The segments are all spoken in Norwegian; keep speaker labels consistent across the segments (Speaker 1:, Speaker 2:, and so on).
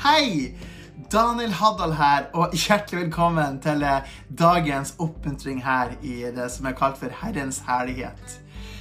Speaker 1: Hei! Daniel Haddal her, og hjertelig velkommen til eh, dagens oppmuntring her i det som er kalt for Herrens herlighet.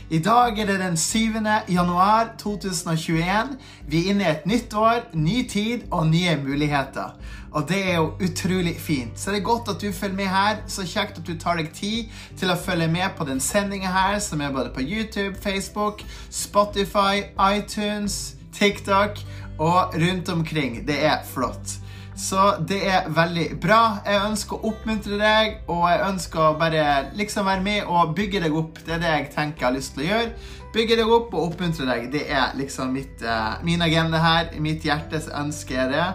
Speaker 1: I dag er det den 7. januar 2021. Vi er inne i et nytt år, ny tid og nye muligheter. Og det er jo utrolig fint. Så det er godt at du følger med her. Så kjekt at du tar deg tid til å følge med på den sendinga her, som er både på YouTube, Facebook, Spotify, iTunes, TikTok og rundt omkring. Det er flott. Så det er veldig bra. Jeg ønsker å oppmuntre deg, og jeg ønsker å bare liksom være med og bygge deg opp. Det er det jeg tenker jeg har lyst til å gjøre. Bygge deg opp og oppmuntre deg. Det er liksom mitt, uh, min agenda her. Mitt hjertes ønske er det.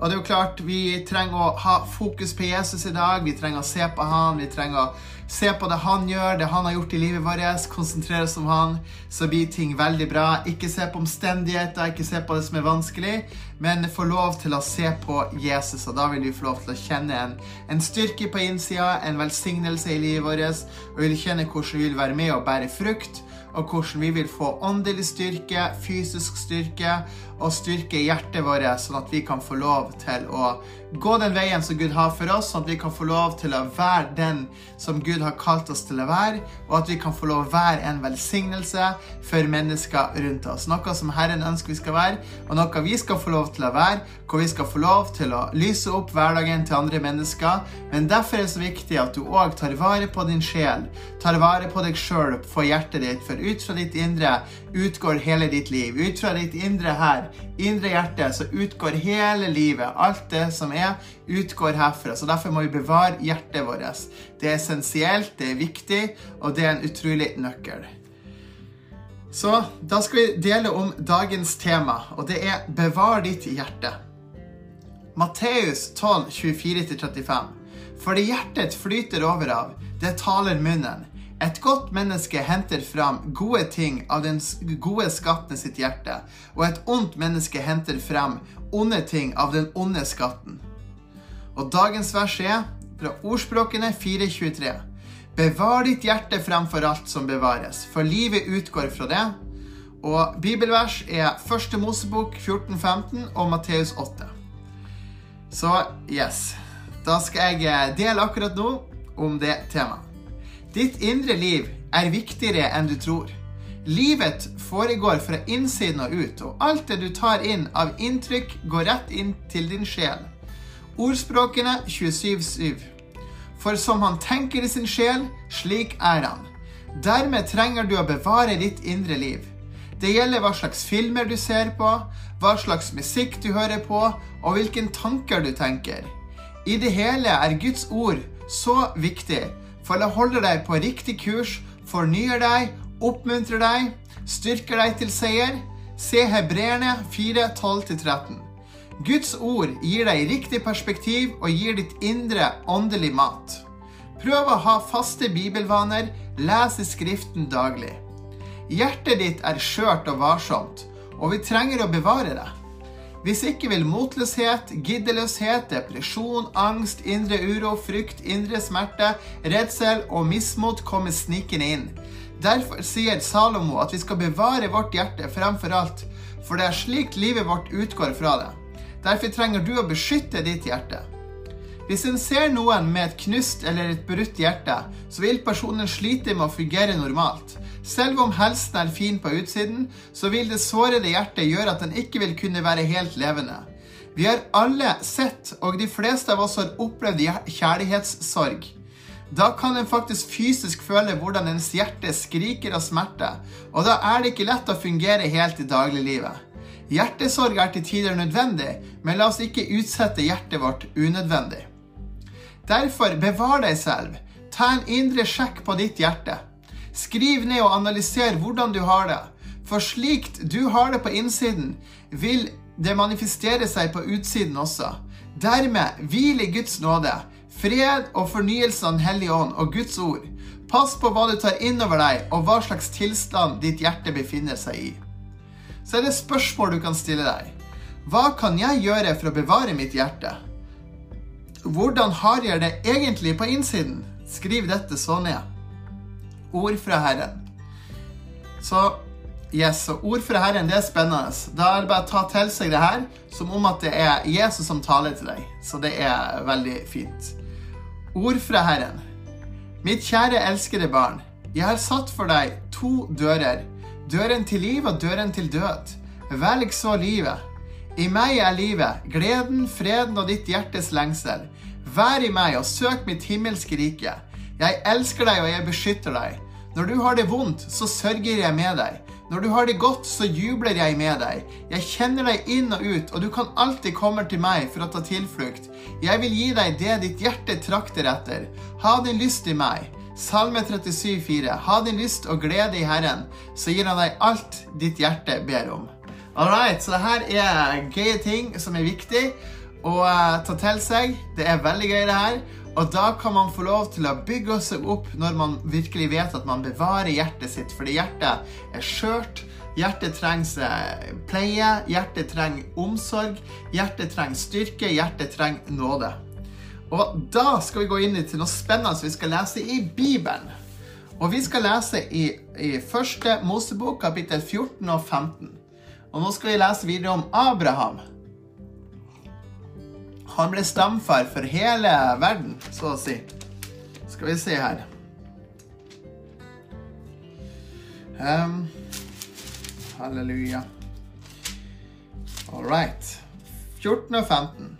Speaker 1: Og det er jo klart, vi trenger å ha fokus på Jesus i dag. Vi trenger å se på han. Vi trenger å se på det han gjør, det han har gjort i livet vårt. Konsentrere oss om han, så blir ting veldig bra. Ikke se på omstendigheter, ikke se på det som er vanskelig, men få lov til å se på Jesus. Og da vil vi få lov til å kjenne en, en styrke på innsida, en velsignelse i livet vårt, og vi vil kjenne hvordan vi vil være med og bære frukt og hvordan vi vil få åndelig styrke, fysisk styrke og styrke hjertet vårt, sånn at vi kan få lov til å gå den veien som Gud har for oss, sånn at vi kan få lov til å være den som Gud har kalt oss til å være, og at vi kan få lov å være en velsignelse for mennesker rundt oss. Noe som Herren ønsker vi skal være, og noe vi skal få lov til å være, hvor vi skal få lov til å lyse opp hverdagen til andre mennesker. Men derfor er det så viktig at du òg tar vare på din sjel, tar vare på deg sjøl, på hjertet ditt, for ut fra ditt indre utgår hele ditt liv. Ut fra ditt indre her, indre hjerte, så utgår hele livet. Alt det som er, utgår herfra. Så derfor må vi bevare hjertet vårt. Det er essensielt, det er viktig, og det er en utrolig nøkkel. Så da skal vi dele om dagens tema, og det er 'Bevar ditt hjerte'. Matteus 12, 24-35. For det hjertet flyter over av, det taler munnen. Et godt menneske henter fram gode ting av den gode skatten sitt hjerte, og et ondt menneske henter frem onde ting av den onde skatten. Og dagens vers er fra Ordspråkene 4.23. Bevar ditt hjerte fremfor alt som bevares, for livet utgår fra det. Og bibelvers er 1. Mosebok 14.15 og Matteus 8. Så yes, da skal jeg dele akkurat nå om det temaet. Ditt indre liv er viktigere enn du tror. Livet foregår fra innsiden og ut, og alt det du tar inn av inntrykk, går rett inn til din sjel. Ordspråkene 27,7. For som han tenker i sin sjel, slik er han. Dermed trenger du å bevare ditt indre liv. Det gjelder hva slags filmer du ser på, hva slags musikk du hører på, og hvilke tanker du tenker. I det hele er Guds ord så viktig for det holder deg på riktig kurs, fornyer deg, oppmuntrer deg, styrker deg til seier. Se Hebreerne 4, 12-13. Guds ord gir deg riktig perspektiv og gir ditt indre åndelig mat. Prøv å ha faste bibelvaner, les i Skriften daglig. Hjertet ditt er skjørt og varsomt, og vi trenger å bevare det. Hvis ikke vil motløshet, giddeløshet, depresjon, angst, indre uro, frykt, indre smerte, redsel og mismot komme snikende inn. Derfor sier Salomo at vi skal bevare vårt hjerte fremfor alt, for det er slik livet vårt utgår fra det. Derfor trenger du å beskytte ditt hjerte. Hvis en ser noen med et knust eller et brutt hjerte, så vil personen slite med å fungere normalt. Selv om helsen er fin på utsiden, så vil det sårede hjertet gjøre at den ikke vil kunne være helt levende. Vi har alle sett, og de fleste av oss har opplevd kjærlighetssorg. Da kan en faktisk fysisk føle hvordan ens hjerte skriker av smerte, og da er det ikke lett å fungere helt i dagliglivet. Hjertesorg er til tider nødvendig, men la oss ikke utsette hjertet vårt unødvendig. Derfor, bevar deg selv. Ta en indre sjekk på ditt hjerte. Skriv ned og analyser hvordan du har det. For slikt du har det på innsiden, vil det manifestere seg på utsiden også. Dermed hvil i Guds nåde, fred og fornyelse av Den hellige ånd og Guds ord. Pass på hva du tar innover deg, og hva slags tilstand ditt hjerte befinner seg i. Så er det spørsmål du kan stille deg. Hva kan jeg gjøre for å bevare mitt hjerte? Hvordan har jeg det egentlig på innsiden? Skriv dette så ned ord fra Herren. Så Yes, og Ord fra Herren det er spennende. Da er det bare å ta til seg det her som om at det er Jesus som taler til deg. Så det er veldig fint. Ord fra Herren. Mitt kjære elskede barn. Jeg har satt for deg to dører. Døren til liv og døren til død. Velg så livet. I meg er livet, gleden, freden og ditt hjertes lengsel. Vær i meg og søk mitt himmelske rike. Jeg elsker deg og jeg beskytter deg. Når du har det vondt, så sørger jeg med deg. Når du har det godt, så jubler jeg med deg. Jeg kjenner deg inn og ut, og du kan alltid komme til meg for å ta tilflukt. Jeg vil gi deg det ditt hjerte trakter etter. Ha din lyst i meg. Salme 37, 37,4. Ha din lyst og glede i Herren, så gir han deg alt ditt hjerte ber om. Alright, så det her er gøye ting som er viktig å uh, ta til seg. Det er veldig gøy, det her. Og da kan man få lov til å bygge seg opp når man virkelig vet at man bevarer hjertet sitt. Fordi hjertet er skjørt. Hjertet trenger eh, pleie, hjertet trenger omsorg, hjertet trenger styrke, hjertet trenger nåde. Og da skal vi gå inn til noe spennende vi skal lese i Bibelen. Og vi skal lese i, i første Mosebok, kapittel 14 og 15. Og nå skal vi lese videre om Abraham. Han ble stamfar for hele verden, så å si. Skal vi se her um, Halleluja. All right. 14 og 15.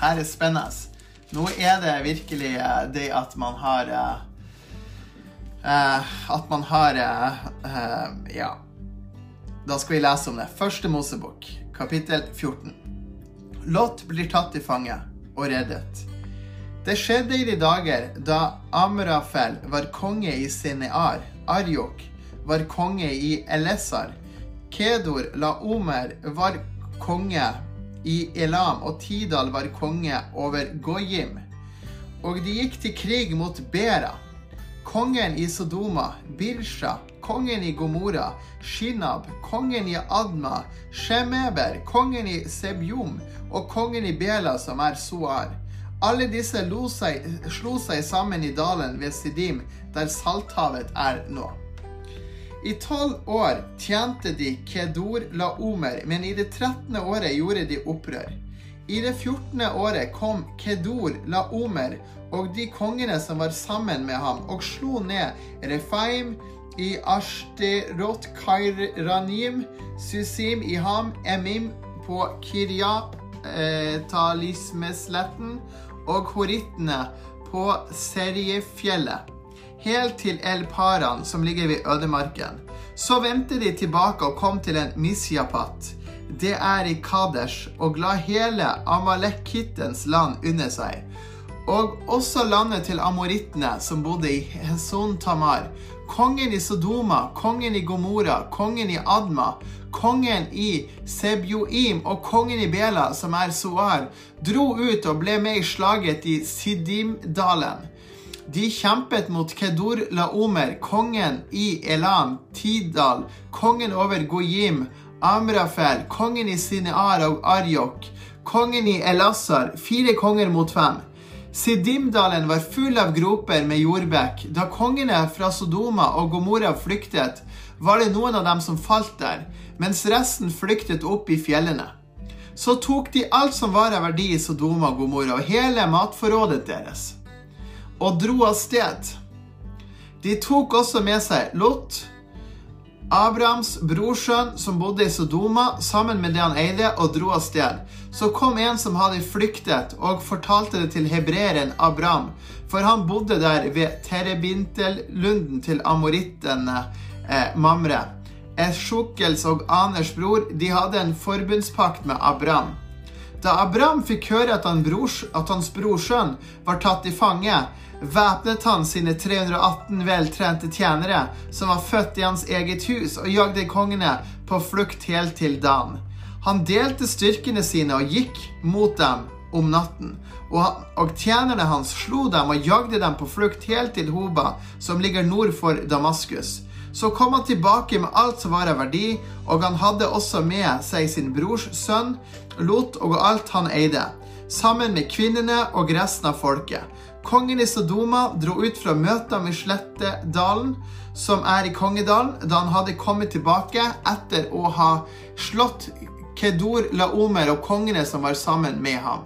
Speaker 1: Her er spennende. Nå er det virkelig eh, det at man har uh, At man har uh, Ja. Da skal vi lese om det. Første Mosebok, kapittel 14. Lot blir tatt til fange og reddet. Det skjedde i de dager da Amrafel var konge i Sinear, Arjok var konge i Elesar, Kedor Laomer var konge i Elam, og Tidal var konge over Gojim. Og de gikk til krig mot Bera. Kongen i Sodoma, Birsha, kongen i Gomora, Shinab, kongen i Adma, Shemeber, kongen i Sebjum og kongen i Bela, som er Soar. Alle disse seg, slo seg sammen i dalen ved Sidim, der Salthavet er nå. I tolv år tjente de Kedor Laomer, men i det trettende året gjorde de opprør. I det fjortende året kom Kedor Laomer og de kongene som var sammen med ham, og slo ned Refaim i Ashterot Kairanim, Susim i Ham, Emim på Kirja eh, Talismesletten og horittene på Seriefjellet, helt til El Paran, som ligger ved ødemarken. Så vendte de tilbake og kom til en Misjapat. Det er i Kadesh, og la hele Amalekittens land under seg. Og også landet til amorittene som bodde i Heson Tamar. Kongen i Sodoma, kongen i Gomora, kongen i Adma, kongen i Sebjoim og kongen i Bela, som er Soar, dro ut og ble med i slaget i Sidimdalen. De kjempet mot Kedur Laomer, kongen i Elam, Tidal, kongen over Gojim, Amrafel, kongen i Sinear og Arjok, kongen i Elassar, fire konger mot fem. Sidimdalen var full av groper med jordbekk. Da kongene fra Sodoma og Gomorra flyktet, var det noen av dem som falt der mens resten flyktet opp i fjellene. Så tok de alt som var av verdi i Sodoma og Gomorra, og hele matforrådet deres, og dro av sted. De tok også med seg Lot, Abrahams brorsønn som bodde i Sodoma, sammen med det han eide, og dro av sted. Så kom en som hadde flyktet, og fortalte det til hebreeren Abraham, for han bodde der ved Terebintellunden til amorittene eh, Mamre. Esjukkels og Aners bror, de hadde en forbundspakt med Abraham. Da Abraham fikk høre at, han brors, at hans brorsønn var tatt i fange, væpnet han sine 318 veltrente tjenere som var født i hans eget hus, og jagde kongene på flukt helt til Dan. Han delte styrkene sine og gikk mot dem om natten. Og, og tjenerne hans slo dem og jagde dem på flukt helt til Hoba, som ligger nord for Damaskus. Så kom han tilbake med alt som var av verdi, og han hadde også med seg sin brors sønn, Lot, og alt han eide, sammen med kvinnene og resten av folket. Kongen i Sodoma dro ut fra møtet med Slettedalen. som er i Kongedalen, da han hadde kommet tilbake etter å ha slått Kedor Laomer og kongene som var sammen med ham.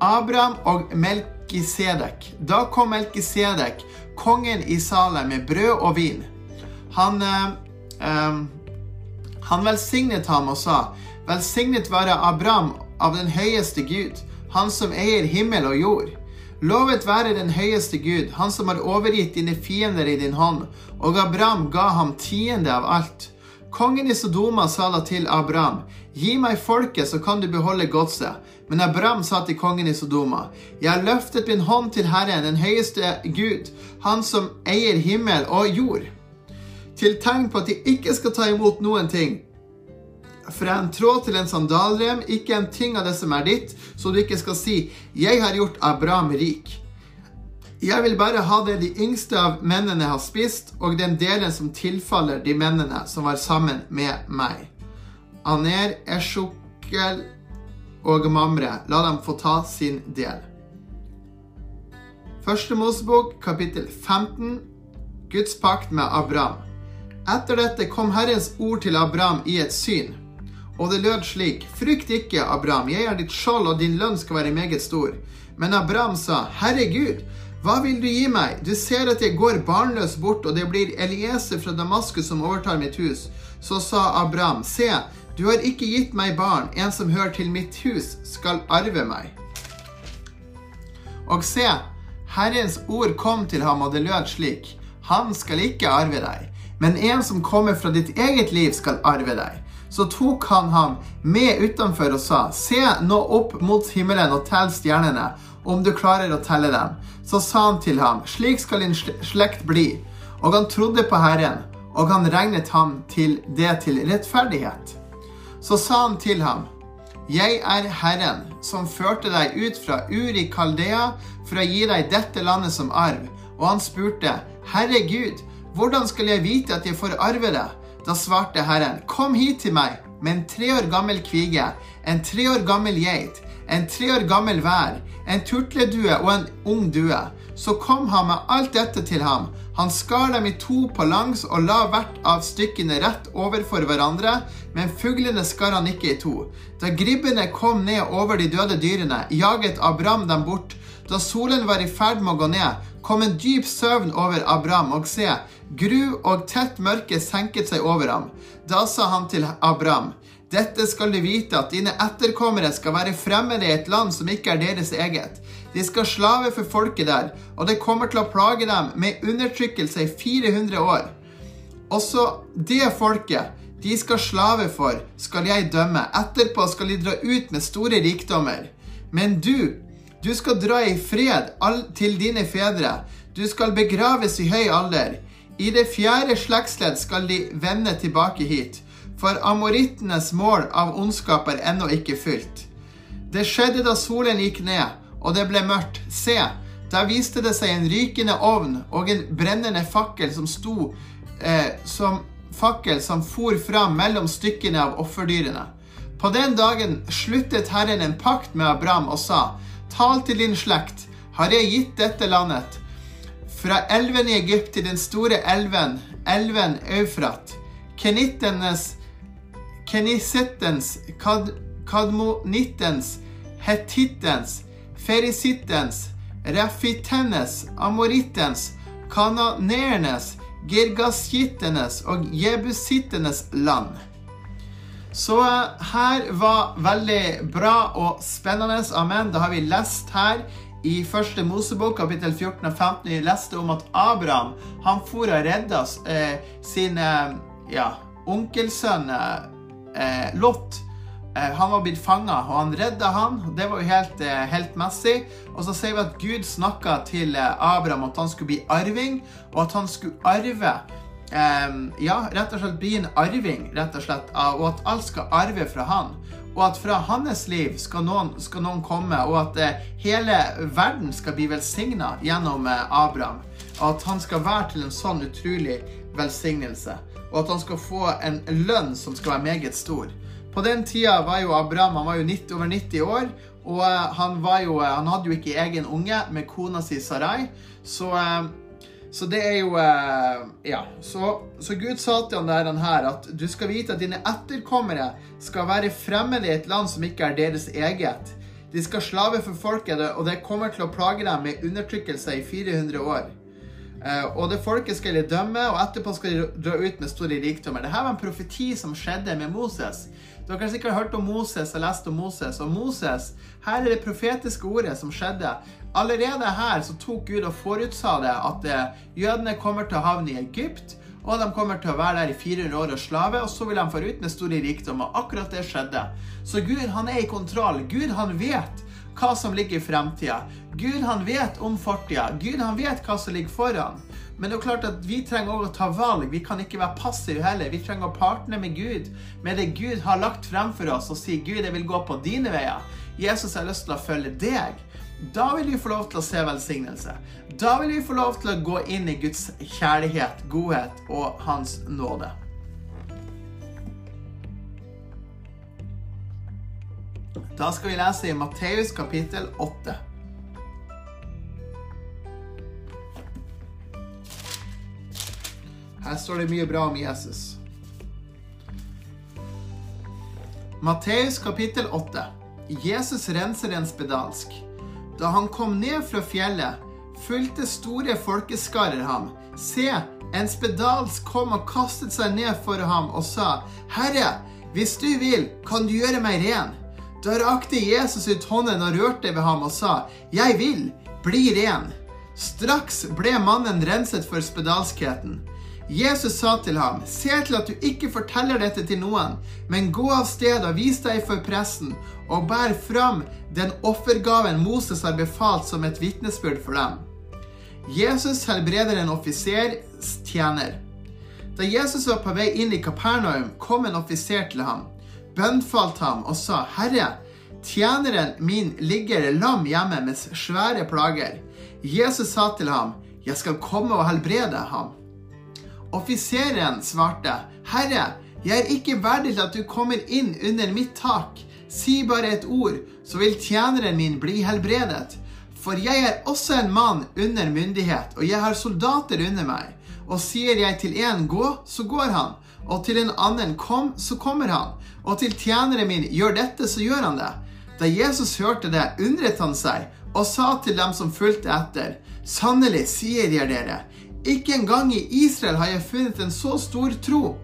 Speaker 1: Abraham og Melkisedek. Da kom Melkisedek, kongen i Salem, med brød og vin. Han, eh, eh, han velsignet ham og sa, Velsignet være Abraham av den høyeste Gud, han som eier himmel og jord. Lovet være den høyeste Gud, han som har overgitt dine fiender i din hånd, og Abraham ga ham tiende av alt. Kongen i Sodoma sa da til Abraham, gi meg folket, så kan du beholde godset. Men Abraham sa til kongen i Sodoma, jeg har løftet min hånd til Herren, den høyeste Gud, han som eier himmel og jord. Til tegn på at de ikke skal ta imot noen ting, fra en tråd til en sandalrem, ikke en ting av det som er ditt, så du ikke skal si, jeg har gjort Abraham rik. Jeg vil bare ha det de yngste av mennene har spist, og den delen som tilfaller de mennene som var sammen med meg. Aner, Esjokel og Mamre, la dem få ta sin del. Første Mosebok, kapittel 15, Guds pakt med Abraham. Etter dette kom Herrens ord til Abraham i et syn. Og det lød slik, Frykt ikke, Abraham, jeg er ditt skjold, og din lønn skal være meget stor. Men Abraham sa, Herregud, hva vil du gi meg? Du ser at jeg går barnløs bort, og det blir Elieser fra Damaskus som overtar mitt hus. Så sa Abraham, Se, du har ikke gitt meg barn, en som hører til mitt hus, skal arve meg. Og se, Herrens ord kom til ham, og det lød slik, Han skal ikke arve deg, men en som kommer fra ditt eget liv, skal arve deg. Så tok han ham med utenfor og sa, Se nå opp mot himmelen og tell stjernene, om du klarer å telle dem. Så sa han til ham, Slik skal din slekt bli. Og han trodde på Herren, og han regnet ham til det til rettferdighet. Så sa han til ham, Jeg er Herren, som førte deg ut fra Uri Kaldea for å gi deg dette landet som arv. Og han spurte, Herre Gud, hvordan skal jeg vite at jeg får arve det? Da svarte Herren, kom hit til meg med en tre år gammel kvige, en tre år gammel geit, en tre år gammel vær, en turtledue og en ung due. Så kom han med alt dette til ham. Han skar dem i to på langs og la hvert av stykkene rett overfor hverandre, men fuglene skar han ikke i to. Da gribbene kom ned over de døde dyrene, jaget Abraham dem bort. Da solen var i ferd med å gå ned, kom en dyp søvn over Abraham, og se, gru og tett mørke senket seg over ham. Da sa han til Abraham, dette skal du vite, at dine etterkommere skal være fremmede i et land som ikke er deres eget. De skal slave for folket der, og det kommer til å plage dem med undertrykkelse i 400 år. Også det folket de skal slave for, skal jeg dømme. Etterpå skal de dra ut med store rikdommer. Men du, du skal dra i fred til dine fedre. Du skal begraves i høy alder. I det fjerde slektsledd skal de vende tilbake hit, for amorittenes mål av ondskap er ennå ikke fylt. Det skjedde da solen gikk ned, og det ble mørkt. Se, da viste det seg en rykende ovn og en brennende fakkel som sto eh, som fakkel som for fram mellom stykkene av offerdyrene. På den dagen sluttet Herren en pakt med Abraham og sa:" Tal til din slekt, har jeg gitt dette landet. Fra elven i Egypt til den store elven, elven Eufrat. Kenittenes, Kenisettens, kad, Kadmonittens, Hetittens, Ferisittens, Rafitennes, Amorittens, Kananernes, Girgasjittenes og Jebusittenes land. Så her var veldig bra og spennende. Amen. Da har vi lest her i første Mosebok, kapittel 14 og 15, vi leste om at Abraham han for og redda eh, sin eh, ja, onkelsønn eh, Lot. Eh, han var blitt fanga, og han redda han. Det var jo helt, eh, helt messig. Og så sier vi at Gud snakka til eh, Abraham at han skulle bli arving, og at han skulle arve Um, ja, rett og slett bli en arving, rett og slett, og at alt skal arve fra han. Og at fra hans liv skal noen, skal noen komme, og at eh, hele verden skal bli velsigna gjennom eh, Abraham. Og at han skal være til en sånn utrolig velsignelse. Og at han skal få en lønn som skal være meget stor. På den tida var jo Abraham han var jo 90, over 90 år, og uh, han, jo, han, hadde jo ikke egen unge med kona si Sarai. Så Så det er jo eh, Ja. Så, så Gud sa til han der her at du skal vite at dine etterkommere skal være fremmede i et land som ikke er deres eget. De skal slave for folket, og det kommer til å plage dem med undertrykkelse i 400 år. Eh, og det folket skal de dømme, og etterpå skal de dra ut med store rikdommer. Dette var en profeti som skjedde med Moses. Dere har sikkert hørt om Moses og lest om Moses. Og Moses, her er det profetiske ordet som skjedde. Allerede her så tok Gud og forutsa det at eh, jødene kommer til å havne i Egypt. Og de kommer til å være der i 400 år og slave, og så vil de få ut med store rikdommer. Akkurat det skjedde. Så Gud han er i kontroll. Gud han vet hva som ligger i fremtida. Gud han vet om fortida. Gud han vet hva som ligger foran. Men det er klart at vi trenger også å ta valg. Vi kan ikke være passive heller. Vi trenger å partne med Gud, med det Gud har lagt frem for oss, og si 'Gud, jeg vil gå på dine veier'. Jesus har lyst til å følge deg. Da vil vi få lov til å se velsignelse. Da vil vi få lov til å gå inn i Guds kjærlighet, godhet og Hans nåde. Da skal vi lese i Matteus kapittel 8. Her står det mye bra om Jesus. Matteus kapittel 8. Jesus renser en spedalsk. Da han kom ned fra fjellet, fulgte store folkeskarer ham. Se, en spedalsk kom og kastet seg ned for ham og sa, Herre, hvis du vil, kan du gjøre meg ren. Da rakte Jesus ut hånden og rørte ved ham og sa, Jeg vil, bli ren. Straks ble mannen renset for spedalskheten. Jesus sa til ham, Se til at du ikke forteller dette til noen, men gå av sted og vis deg for pressen, og bær fram den offergaven Moses har befalt som et vitnesbyrd for dem. Jesus helbreder en offisers tjener. Da Jesus var på vei inn i Kapernaum, kom en offiser til ham, bønnfalt ham og sa, Herre, tjeneren min ligger lam hjemme med svære plager. Jesus sa til ham, Jeg skal komme og helbrede ham. Offiseren svarte, Herre, jeg er ikke verdig til at du kommer inn under mitt tak. Si bare et ord, så vil tjeneren min bli helbredet. For jeg er også en mann under myndighet, og jeg har soldater under meg. Og sier jeg til en gå, så går han, og til en annen kom, så kommer han, og til tjeneren min gjør dette, så gjør han det. Da Jesus hørte det, undret han seg, og sa til dem som fulgte etter, sannelig sier jeg dere, ikke engang i Israel har jeg funnet en så stor tro.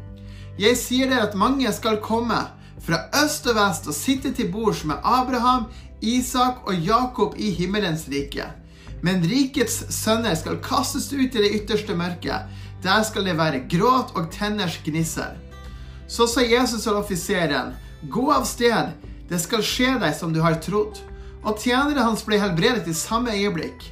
Speaker 1: Jeg sier dere at mange skal komme fra øst og vest og sitte til bords med Abraham, Isak og Jakob i himmelens rike. Men rikets sønner skal kastes ut i det ytterste mørket. Der skal det være gråt og tenners gnisser. Så sa Jesus til offiseren, gå av sted, det skal skje deg som du har trodd. Og tjeneren hans ble helbredet i samme øyeblikk.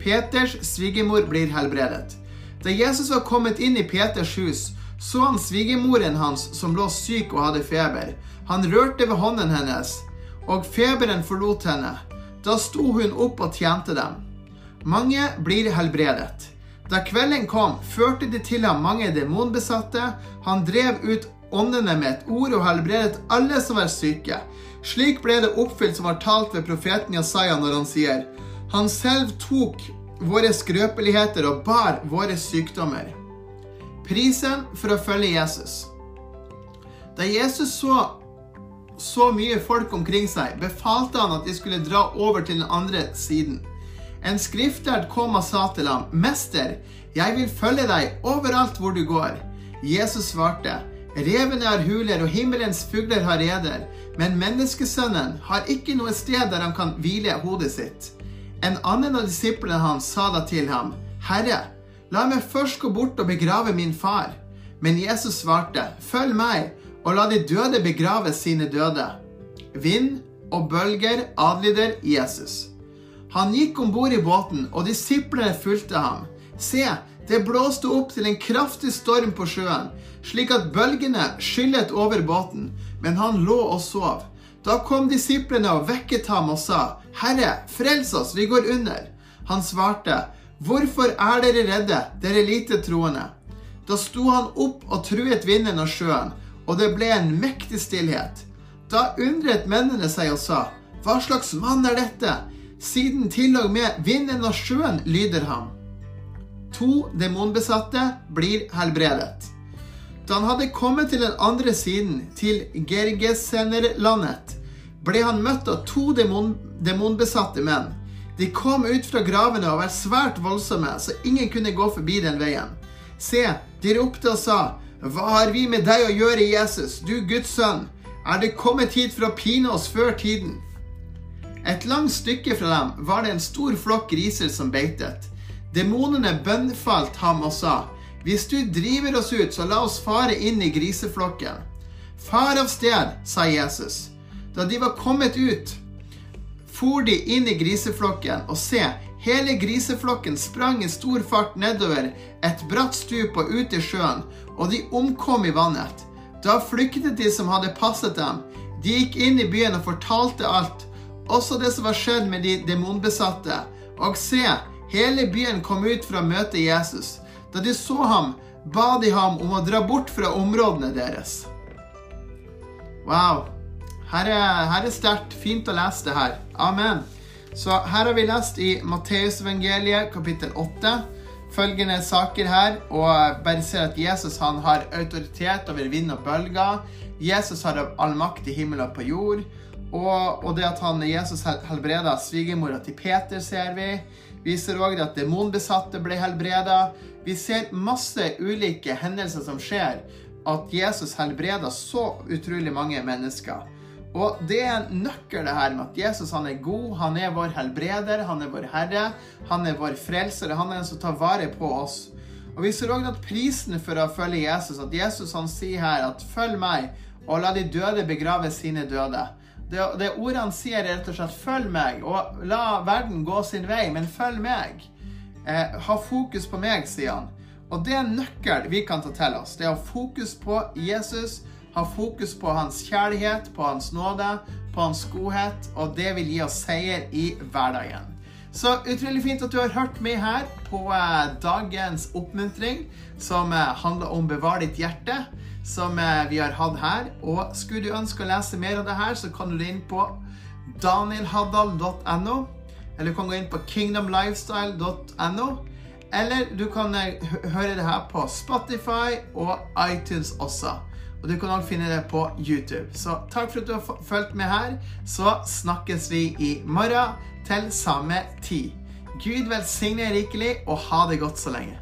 Speaker 1: Peters svigermor blir helbredet. Da Jesus var kommet inn i Peters hus, så han svigermoren hans som lå syk og hadde feber. Han rørte ved hånden hennes, og feberen forlot henne. Da sto hun opp og tjente dem. Mange blir helbredet. Da kvelden kom, førte de til ham mange demonbesatte. Han drev ut åndene med et ord og helbredet alle som var syke. Slik ble det oppfylt som var talt ved profeten Jesaja når han sier han selv tok våre skrøpeligheter og bar våre sykdommer. Prisen for å følge Jesus. Da Jesus så så mye folk omkring seg, befalte han at de skulle dra over til den andre siden. En skriftlærd kom og sa til ham, 'Mester, jeg vil følge deg overalt hvor du går.' Jesus svarte, 'Revene har huler, og himmelens fugler har reder, men menneskesønnen har ikke noe sted der han kan hvile hodet sitt.' En annen av disiplene hans sa da til ham, Herre, la meg først gå bort og begrave min far. Men Jesus svarte, Følg meg, og la de døde begrave sine døde. Vind og bølger adlyder Jesus. Han gikk om bord i båten, og disiplene fulgte ham. Se, det blåste opp til en kraftig storm på sjøen, slik at bølgene skyllet over båten, men han lå og sov. Da kom disiplene og vekket ham og sa, Herre, frels oss, vi går under. Han svarte, Hvorfor er dere redde, dere lite troende? Da sto han opp og truet vinden og sjøen, og det ble en mektig stillhet. Da undret mennene seg og sa, Hva slags mann er dette? Siden til og med vinden og sjøen lyder ham. To demonbesatte blir helbredet. Da han hadde kommet til den andre siden, til Gergesenerlandet, ble han møtt av to demon, demonbesatte menn. De kom ut fra gravene og var svært voldsomme, så ingen kunne gå forbi den veien. Se, de ropte og sa, Hva har vi med deg å gjøre, Jesus, du Guds sønn? Er det kommet hit for å pine oss før tiden? Et langt stykke fra dem var det en stor flokk griser som beitet. Demonene bønnfalt ham og sa, Hvis du driver oss ut, så la oss fare inn i griseflokken. Far av sted, sa Jesus. Da de var kommet ut, for de inn i griseflokken, og se, hele griseflokken sprang i stor fart nedover et bratt stup og ut i sjøen, og de omkom i vannet. Da flyktet de som hadde passet dem. De gikk inn i byen og fortalte alt, også det som var skjedd med de demonbesatte. Og se, hele byen kom ut for å møte Jesus. Da de så ham, ba de ham om å dra bort fra områdene deres. Wow. Her er, her er sterkt. Fint å lese det her. Amen. Så her har vi lest i Matteusevangeliet kapittel 8 følgende saker her, og bare ser at Jesus han har autoritet over vind og bølger. Jesus har all makt i himmel og på jord. Og, og det at han, Jesus helbreda svigermora til Peter, ser vi. Vi ser òg at demonbesatte ble helbreda. Vi ser masse ulike hendelser som skjer. At Jesus helbreda så utrolig mange mennesker. Og det er en nøkkel det her med at Jesus han er god, han er vår helbreder, han er vår herre, han er vår frelser, han er den som tar vare på oss. Og Vi ser òg at prisen for å følge Jesus, at Jesus han sier her at 'følg meg', og la de døde begrave sine døde. Det, det han sier, er rett og slett 'følg meg', og la verden gå sin vei, men følg meg. Eh, ha fokus på meg, sier han. Og det er en nøkkel vi kan ta til oss. Det er å ha fokus på Jesus ha fokus på hans kjærlighet, på hans nåde, på hans godhet, og det vil gi oss seier i hverdagen. Så utrolig fint at du har hørt med her på eh, dagens oppmuntring, som eh, handler om 'bevar ditt hjerte', som eh, vi har hatt her. Og skulle du ønske å lese mer av det her, så kan du inn på danielhaddal.no, eller du kan gå inn på kingdomlifestyle.no. Eller du kan høre det her på Spotify og iTunes også. Og du kan også finne det på YouTube. Så takk for at du har fulgt med her. Så snakkes vi i morgen til samme tid. Gud velsigne rikelig, og ha det godt så lenge.